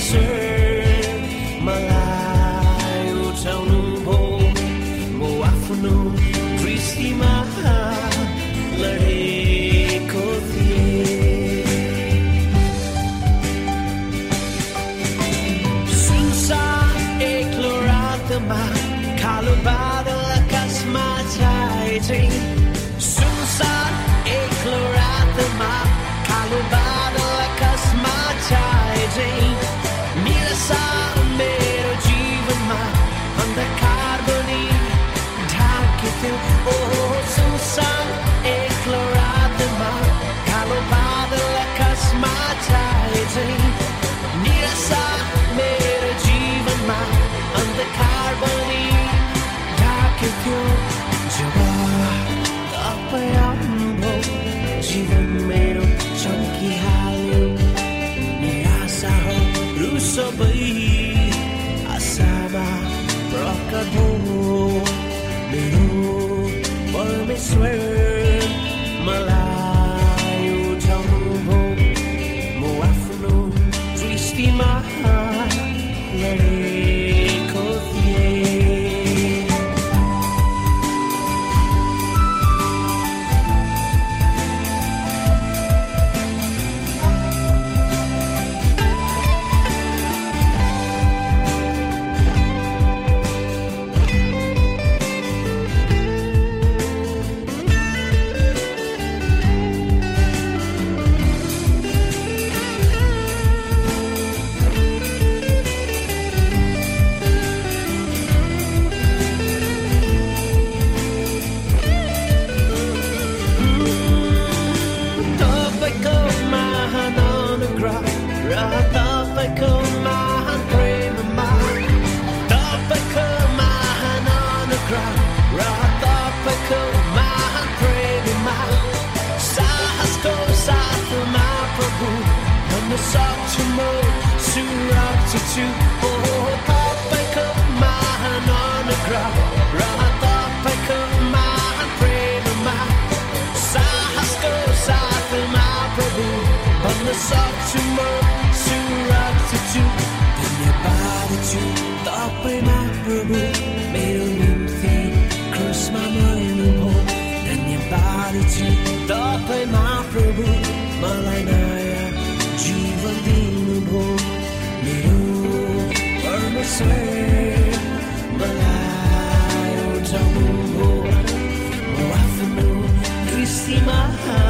desert Malayo daw nung bong to see my heart.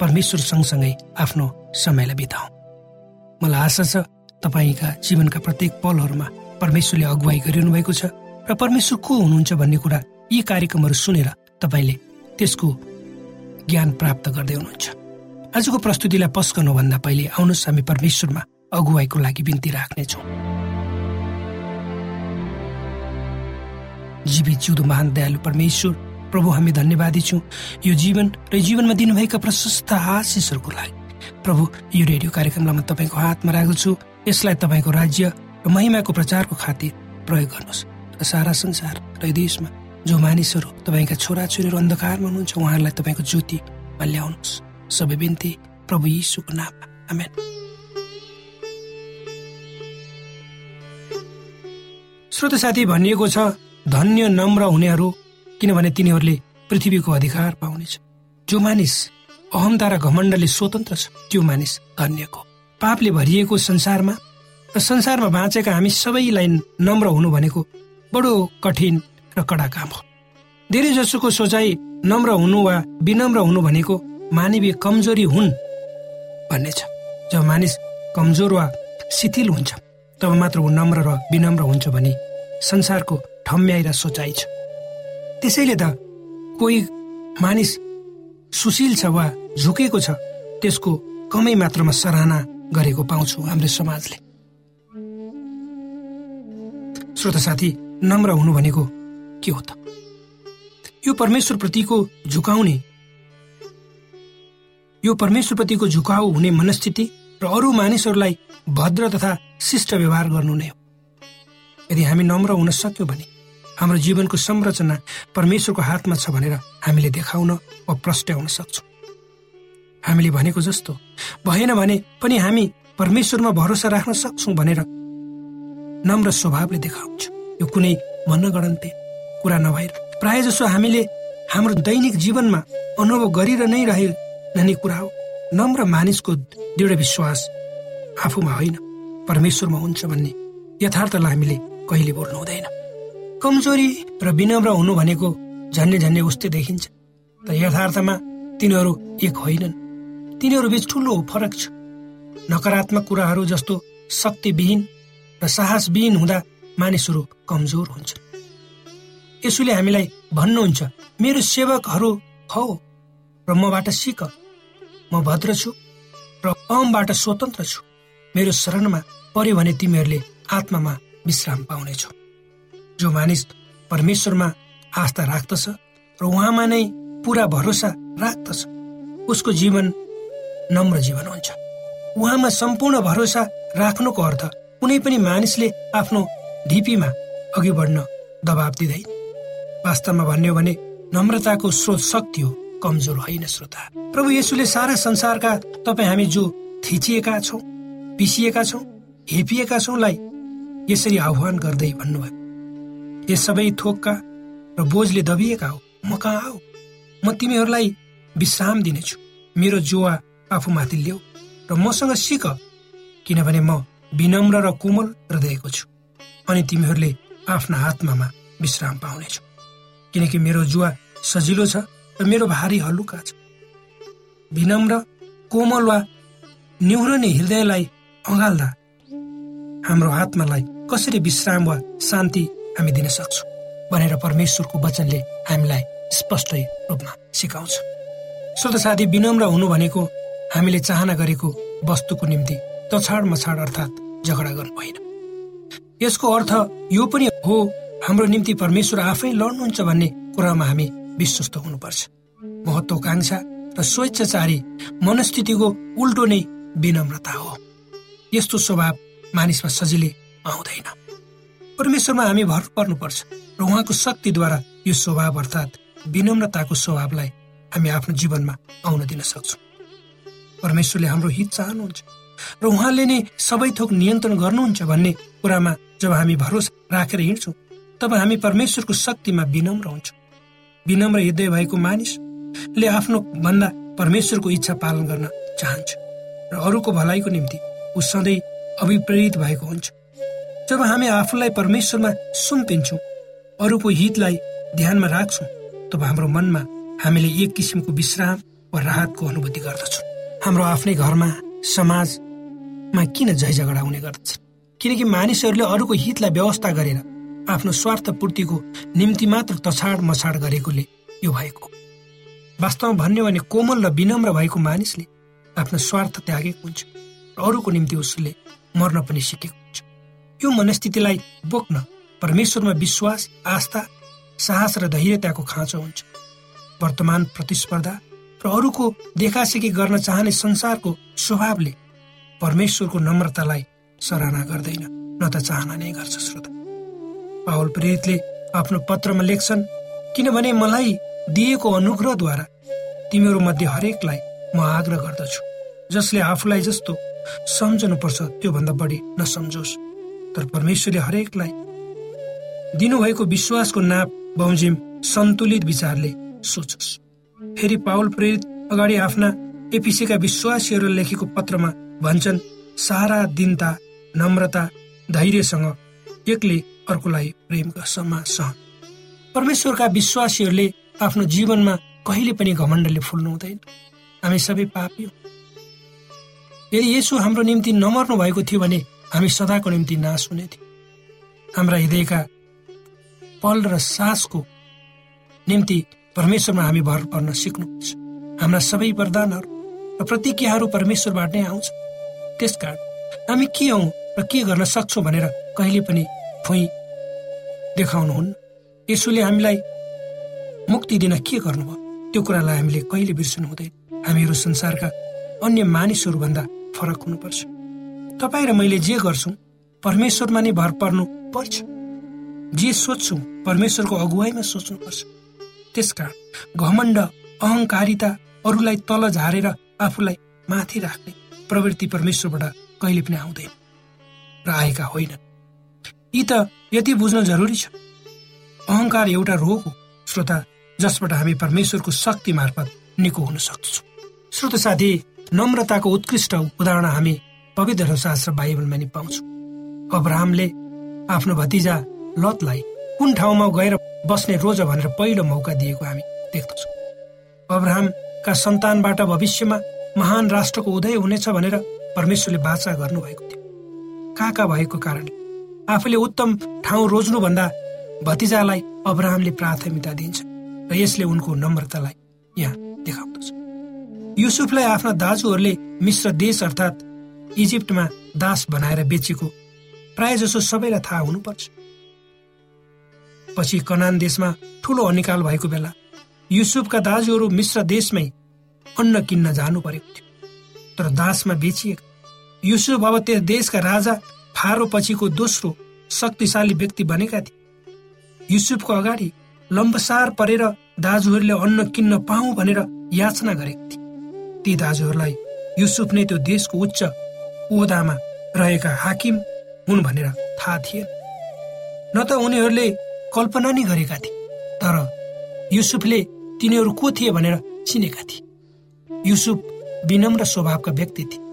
परमेश्वर सँगसँगै आफ्नो समयलाई बिताउँ मलाई आशा छ तपाईँका जीवनका प्रत्येक पलहरूमा परमेश्वरले अगुवाई गरिरहनु भएको छ र परमेश्वर को हुनुहुन्छ भन्ने कुरा यी कार्यक्रमहरू सुनेर तपाईँले त्यसको ज्ञान प्राप्त गर्दै हुनुहुन्छ। आजको प्रस्तुतिलाई पस गर्नुभन्दा पहिले आउनुहोस् हामी परमेश्वरमा अगुवाईको लागि बिन्ती राख्नेछौँ। जीवित जिउँदो महान दयालु परमेश्वर प्रभु हामी धन्यवादी छौँ। यो जीवन र जीवनमा दिनुभएका प्रशस्त आशिषहरूको लागि। प्रभु यो रेडियो कार्यक्रमलाई म तपाईँको हातमा राखेको छु यसलाई तपाईँको राज्य र महिमाको प्रचारको खातिर प्रयोग गर्नुहोस्। र सारा संसार र देशमा जो मानिसहरू तपाईँका छोराछोरीहरू अन्धकारमा हुनुहुन्छ उहाँहरूलाई तपाईँको ज्योतिमा ल्याउनुहोस् सबै बिन्ती प्रभु यीशुको नाम आमेन। श्रोत साथी भनिएको छ धन्य नम्र हुनेहरू किनभने तिनीहरूले पृथ्वीको अधिकार पाउनेछ। जो मानिस अहमता र घमण्डले स्वतन्त्र छ त्यो मानिस धन्यको। पापले भरिएको संसारमा र संसारमा बाँचेका हामी सबैलाई नम्र हुनु भनेको बडो कठिन र कडा काम हो। धेरै जसोको सोचाइ नम्र हुनु वा विनम्र हुनु भनेको मानवीय कमजोरी हुन् भन्ने छ। जब मानिस कमजोर वा शिथिल हुन्छ तब मात्र ऊ नम्र र विनम्र हुन्छ भने संसारको ठम्याइ र सोचाइ छ। त्यसैले त कोही मानिस सुशील छ वा झुकेको छ त्यसको कमै मात्रामा सराहना गरेको पाउँछु हाम्रो समाजले। श्रोत साथी नम्र हुनु भनेको के हो त? यो परमेश्वर प्रतिको झुकाउने यो परमेश्वर प्रतिको झुकाउ हुने मनस्थिति र अरू मानिसहरूलाई भद्र तथा शिष्ट व्यवहार गर्नु नै हो। यदि हामी नम्र हुन सक्यौँ भने हाम्रो जीवनको संरचना परमेश्वरको हातमा छ भनेर हामीले देखाउन वा प्रस्ट्याउन सक्छौँ। हामीले भनेको जस्तो भएन भने पनि हामी परमेश्वरमा भरोसा राख्न सक्छौँ भनेर नम्र स्वभावले देखाउँछ। यो कुनै मनगणन्ते कुरा नभएर प्राय जसो हामीले हाम्रो दैनिक जीवनमा अनुभव गरेर नै रहने कुरा हो। नम्र मानिसको दृढ विश्वास आफूमा होइन परमेश्वरमा हुन्छ भन्ने यथार्थलाई हामीले कहिले बोल्नु हुँदैन। कमजोरी र विनम्र हुनु भनेको झन्ने झन्ने उस्तै देखिन्छ। तर यथार्थमा तिनीहरू एक होइनन्। तिनीहरू बिच ठुलो फरक छ। नकारात्मक कुराहरू जस्तो शक्तिविहीन र साहसविहीन हुँदा मानिसहरू कमजोर हुन्छ। यसुले हामीलाई भन्नुहुन्छ मेरो सेवकहरू हौ र मबाट सिक। म भद्र छु र अमबाट स्वतन्त्र छु। मेरो शरणमा पर्यो भने तिमीहरूले आत्मामा विश्राम पाउनेछौ। जो मानिस परमेश्वरमा आस्था राख्दछ र उहाँमा नै पुरा भरोसा राख्दछ उसको जीवन नम्र जीवन हुन्छ। उहाँमा सम्पूर्ण भरोसा राख्नुको अर्थ कुनै पनि मानिसले आफ्नो ढिपीमा अघि बढ्न दबाब दिँदैन। वास्तवमा भन्यो भने नम्रताको स्रोत शक्ति हो कमजोर होइन श्रोता। प्रभु येसुले सारा संसारका तपाईँ हामी जो थिचिएका छौँ पिसिएका छौँ हेपिएका छौँलाई यसरी आह्वान गर्दै भन्नुभयो। यस सबै थोकका र बोझले दबिएका हो। म कहाँ आऊ? म तिमीहरूलाई विश्राम दिनेछु। मेरो जुवा आफूमाथि ल्याऊ र मसँग सिक किनभने म विनम्र र कोमल हृदयको छु अनि तिमीहरूले आफ्ना आत्मामा विश्राम पाउनेछौ। किनकि मेरो जुवा सजिलो छ र मेरो भारी हलुका छ। विनम्र कोमल वा निहुरने हृदयलाई अँगाल्दा हाम्रो आत्मालाई कसरी विश्राम वा शान्ति हामी दिन सक्छौँ भनेर परमेश्वरको वचनले हामीलाई स्पष्ट रूपमा सिकाउँछ। श्रोत साथी विनम्र हुनु भनेको हामीले चाहना गरेको वस्तुको निम्ति तछाड मछाड अर्थात् झगडा गर्नु होइन। यसको अर्थ यो पनि हो हाम्रो निम्ति परमेश्वर आफै लड्नुहुन्छ भन्ने कुरामा हामी विश्वस्त हुनुपर्छ। महत्वकांक्षा र स्वेच्छाचारी मनस्थितिको उल्टो नै विनम्रता हो। यस्तो स्वभाव मानिसमा सजिलै आउँदैन। परमेश्वरमा हामी भर पर्नुपर्छ र उहाँको शक्तिद्वारा यो स्वभाव अर्थात् विनम्रताको स्वभावलाई हामी आफ्नो जीवनमा आउन दिन सक्छौँ। परमेश्वरले हाम्रो हित चाहनुहुन्छ र उहाँले नै सबै थोक नियन्त्रण गर्नुहुन्छ भन्ने कुरामा जब हामी भरोसा राखेर हिँड्छौँ तब हामी परमेश्वरको शक्तिमा विनम्र हुन्छौँ। विनम्र हृदय भएको मानिसले आफ्नो भन्दा परमेश्वरको इच्छा पालन गर्न चाहन्छ र अरूको भलाइको निम्ति ऊ सधैँ अभिप्रेरित भएको हुन्छ। जब हामी आफूलाई परमेश्वरमा सुम्पिन्छौँ अरूको हितलाई ध्यानमा राख्छौँ तब हाम्रो मनमा हामीले एक किसिमको विश्राम वा राहतको अनुभूति गर्दछौँ। हाम्रो आफ्नै घरमा समाजमा किन झै झगडा हुने गर्दछ किनकि मानिसहरूले अरूको हितलाई व्यवस्था गरेर आफ्नो स्वार्थ पूर्तिको निम्ति मात्र तछाड मछाड गरेकोले यो भएको। वास्तवमा भन्यो भने कोमल र विनम्र भएको मानिसले आफ्नो स्वार्थ त्यागेको हुन्छ र अरूको निम्ति उसले मर्न पनि सिकेको। यो मनस्थितिलाई बोक्न परमेश्वरमा विश्वास आस्था साहस र धैर्यताको खाँचो हुन्छ। वर्तमान प्रतिस्पर्धा र अरूको देखासेखी गर्न चाहने संसारको स्वभावले परमेश्वरको नम्रतालाई सराहना गर्दैन। न त चाहना नै गर्छ श्रोता। पावल प्रेरितले आफ्नो पत्रमा लेख्छन् किनभने मलाई दिएको अनुग्रहद्वारा तिमीहरू मध्ये हरेकलाई म आग्रह गर्दछु। जसले आफूलाई जस्तो सम्झनुपर्छ त्योभन्दा बढी नसम्झोस्। तर परमेश्वरले हरेकलाई दिनुभएको विश्वासको नाप बमोजिम सन्तुलित विचारले सोचोस्। फेरि पावल प्रेरित अगाडि आफ्ना एपिसीका विश्वासीहरू लेखेको पत्रमा भन्छन् सारा दिनता नम्रता धैर्यसँग एकले अर्कोलाई प्रेमका समा सहन। परमेश्वरका विश्वासीहरूले आफ्नो जीवनमा कहिले पनि घमण्डले फुल्नु हुँदैन। हामी सबै पापी यदि यसो हाम्रो निम्ति नमर्नु भएको थियो भने हामी सदाको निम्ति नाश हुने थियो। हाम्रा हृदयका पल र सासको निम्ति परमेश्वरमा हामी भर पर्न सिक्नुपर्छ हाम्रा सबै वरदानहरू र प्रतिज्ञाहरू परमेश्वरबाट नै आउँछ। त्यसकारण हामी के हौ र के गर्न सक्छौँ भनेर कहिले पनि फुइ देखाउनुहुन्न। यसोले हामीलाई मुक्ति दिन के गर्नुभयो? त्यो कुरालाई हामीले कहिले बिर्सनु हुँदैन हामीहरू संसारका अन्य मानिसहरूभन्दा फरक हुनुपर्छ। तपाईँ र मैले जे गर्छौँ परमेश्वरमा नै भर पर्नु पर्छ। जे सोध्छौँ परमेश्वरको अगुवाईमा सोच्नुपर्छ त्यसकारण घमण्ड अहङ्कारिता अरूलाई तल झारेर आफूलाई माथि राख्ने प्रवृत्ति परमेश्वरबाट कहिले पनि आउँदैन र आएका होइन। यी त यति बुझ्न जरुरी छ। अहङ्कार एउटा रोग हो श्रोता जसबाट हामी परमेश्वरको शक्ति मार्फत निको हुन सक्छौँ। श्रोत साथी नम्रताको उत्कृष्ट उदाहरण हामी पवित्र शास्त्र बाइबलमा नि पाउँछौँ। अब्राहमले आफ्नो भतिजा लतलाई कुन ठाउँमा गएर बस्ने रोज भनेर पहिलो मौका दिएको हामी देख्दछौँ। अब्राहमका सन्तानबाट भविष्यमा महान राष्ट्रको उदय हुनेछ भनेर परमेश्वरले बाचा गर्नुभएको थियो। कहाँ कहाँ भएको कारणले आफूले उत्तम ठाउँ रोज्नुभन्दा भतिजालाई अब्राहमले प्राथमिकता दिन्छ र यसले उनको नम्रतालाई यहाँ देखाउँदछ। युसुफलाई आफ्ना दाजुहरूले मिश्र देश अर्थात् इजिप्टमा दास बनाएर बेचेको। प्राय जसो सबैलाई थाहा हुनुपर्छ। पछि कनान देशमा ठुलो अनिकाल भएको बेला युसुफका दाजुहरू मिश्र देशमै अन्न किन्न जानु परेको थियो। तर दासमा बेचिएका युसुफ अब त्यस देशका राजा फारो पछिको दोस्रो शक्तिशाली व्यक्ति बनेका थिए। युसुफको अगाडि लम्बसार परेर दाजुहरूले अन्न किन्न पाऊ भनेर याचना गरेका थिए। ती दाजुहरूलाई युसुफ नै त्यो देशको उच्च ओदामा रहेका हाकिम हुन् भनेर थाहा थिएन न त उनीहरूले कल्पना नै गरेका थिए तर युसुफले तिनीहरू को थिए भनेर चिनेका थिए। युसुफ विनम्र स्वभावका व्यक्ति थिए।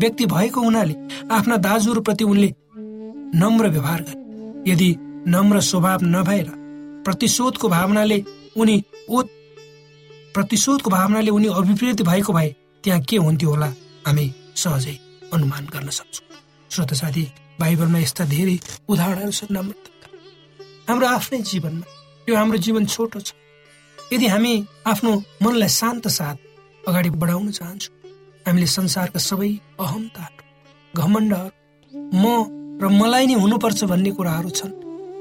व्यक्ति भएको हुनाले आफ्ना दाजुहरूप्रति उनले नम्र व्यवहार गरे। यदि नम्र स्वभाव नभएर प्रतिशोधको भावनाले उनी ओत प्रतिशोधको भावनाले उनी अभिप्रेत भएको भए त्यहाँ के हुन्थ्यो होला हामी सहजै अनुमान गर्न सक्छौँ। श्रोत साथी बाइबलमा यस्ता धेरै उदाहरणहरू छन् हाम्रो आफ्नै जीवनमा। यो हाम्रो जीवन छोटो छ। यदि हामी आफ्नो मनलाई शान्त साथ अगाडि बढाउन चाहन्छौँ हामीले संसारका सबै अहमताहरू घमण्डहरू म र मलाई नै हुनुपर्छ भन्ने कुराहरू छन्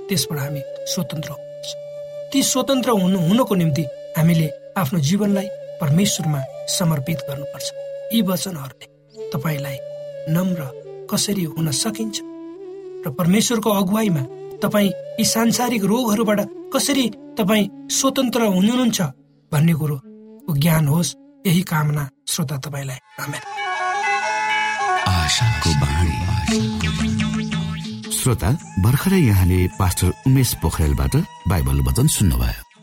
त्यसबाट हामी स्वतन्त्र हुनुपर्छ। ती स्वतन्त्र हुनु हुनको निम्ति हामीले आफ्नो जीवनलाई परमेश्वरमा समर्पित गर्नुपर्छ। यी वचनहरूले तपाईँलाई नम्र कसरी हुन सकिन्छ? र परमेश्वरको अगुवाईमा तपाईँ यी सांसारिक रोगहरूबाट कसरी तपाईँ स्वतन्त्र हुनुहुन्छ भन्ने कुरो ज्ञान होस्। यही कामना श्रोता तपाईँलाई। श्रोता भर्खरै यहाँले पास्टर उमेश पोखरेलबाट बाइबल वचन सुन्नुभयो।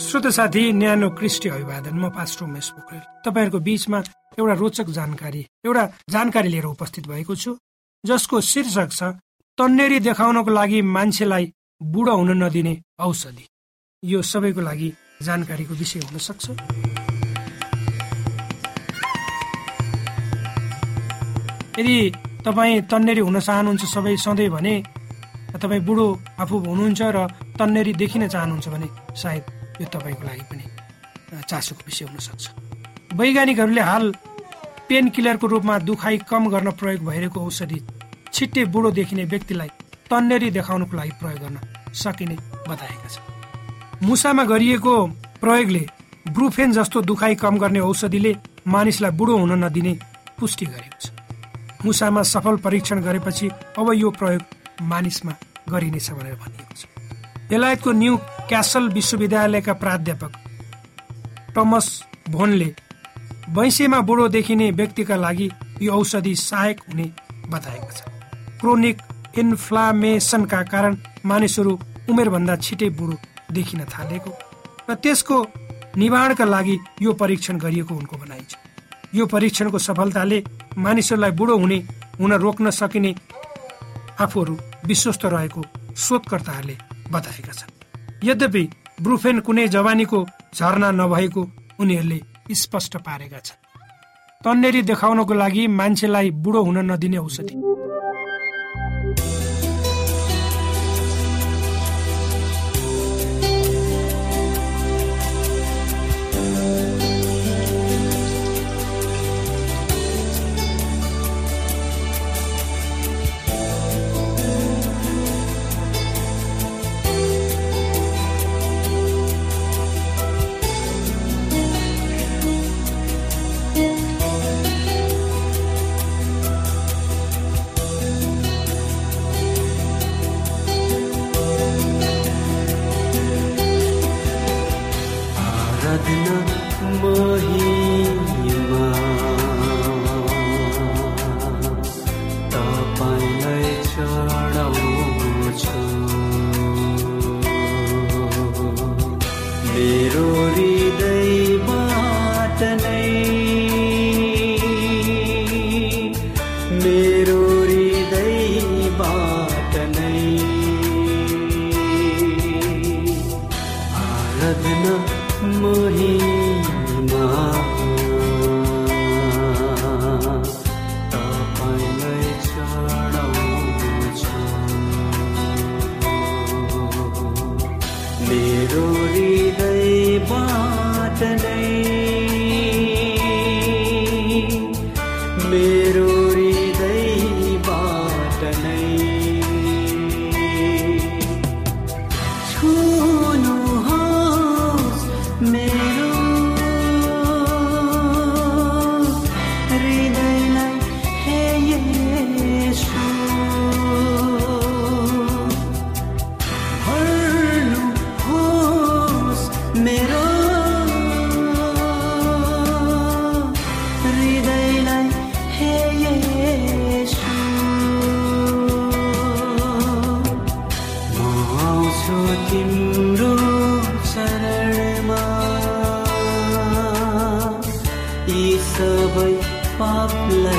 श्रोत साथी न्यानो कृष्ण अभिवादन। म पास्टर उमेश पोखरेल। तपाईँहरूको बिचमा एउटा रोचक जानकारी एउटा जानकारी लिएर उपस्थित भएको छु जसको शीर्षक छ तन्नेरी देखाउनको लागि मान्छेलाई बुढो हुन नदिने औषधि। यो सबैको लागि जानकारीको विषय हुन सक्छ। यदि तपाईँ तन्नेरी हुन चाहनुहुन्छ सबै सधैँ भने तपाईँ बुढो आफू हुनुहुन्छ र तन्नेरी देखिन चाहनुहुन्छ भने सायद यो तपाईँको लागि पनि चासोको विषय हुन सक्छ वैज्ञानिकहरूले हाल पेन किलरको रूपमा दुखाइ कम गर्न प्रयोग भइरहेको औषधि छिट्टै बुढो देखिने व्यक्तिलाई तन्नेरी देखाउनको लागि प्रयोग गर्न सकिने बताएका छन्। मुसामा गरिएको प्रयोगले ब्रुफेन जस्तो दुखाइ कम गर्ने औषधिले मानिसलाई बुढो हुन नदिने पुष्टि गरेको छ। मुसामा सफल परीक्षण गरेपछि अब यो प्रयोग मानिसमा गरिनेछ भनेर भनिएको छ। बेलायतको न्यू क्यासल विश्वविद्यालयका प्राध्यापक टमस भोनले वैँसेमा बुढो देखिने व्यक्तिका लागि यो औषधि सहायक हुने बताएको छ क्रोनिक इन्फ्लामेसनका कारण मानिसहरू उमेरभन्दा छिटै बुढो देखिन थालेको र त्यसको निवारणका लागि यो परीक्षण गरिएको उनको भनाइ छ। यो परीक्षणको सफलताले मानिसहरूलाई बुढो हुने हुन रोक्न सकिने आफूहरू विश्वस्त रहेको शोधकर्ताहरूले बताएका छन्। यद्यपि ब्रुफेन कुनै जवानीको झरना नभएको उनीहरूले स्पष्ट पारेका छन्। तन्नेरी देखाउनको लागि मान्छेलाई बुढो हुन नदिने औषधि। बाइबलले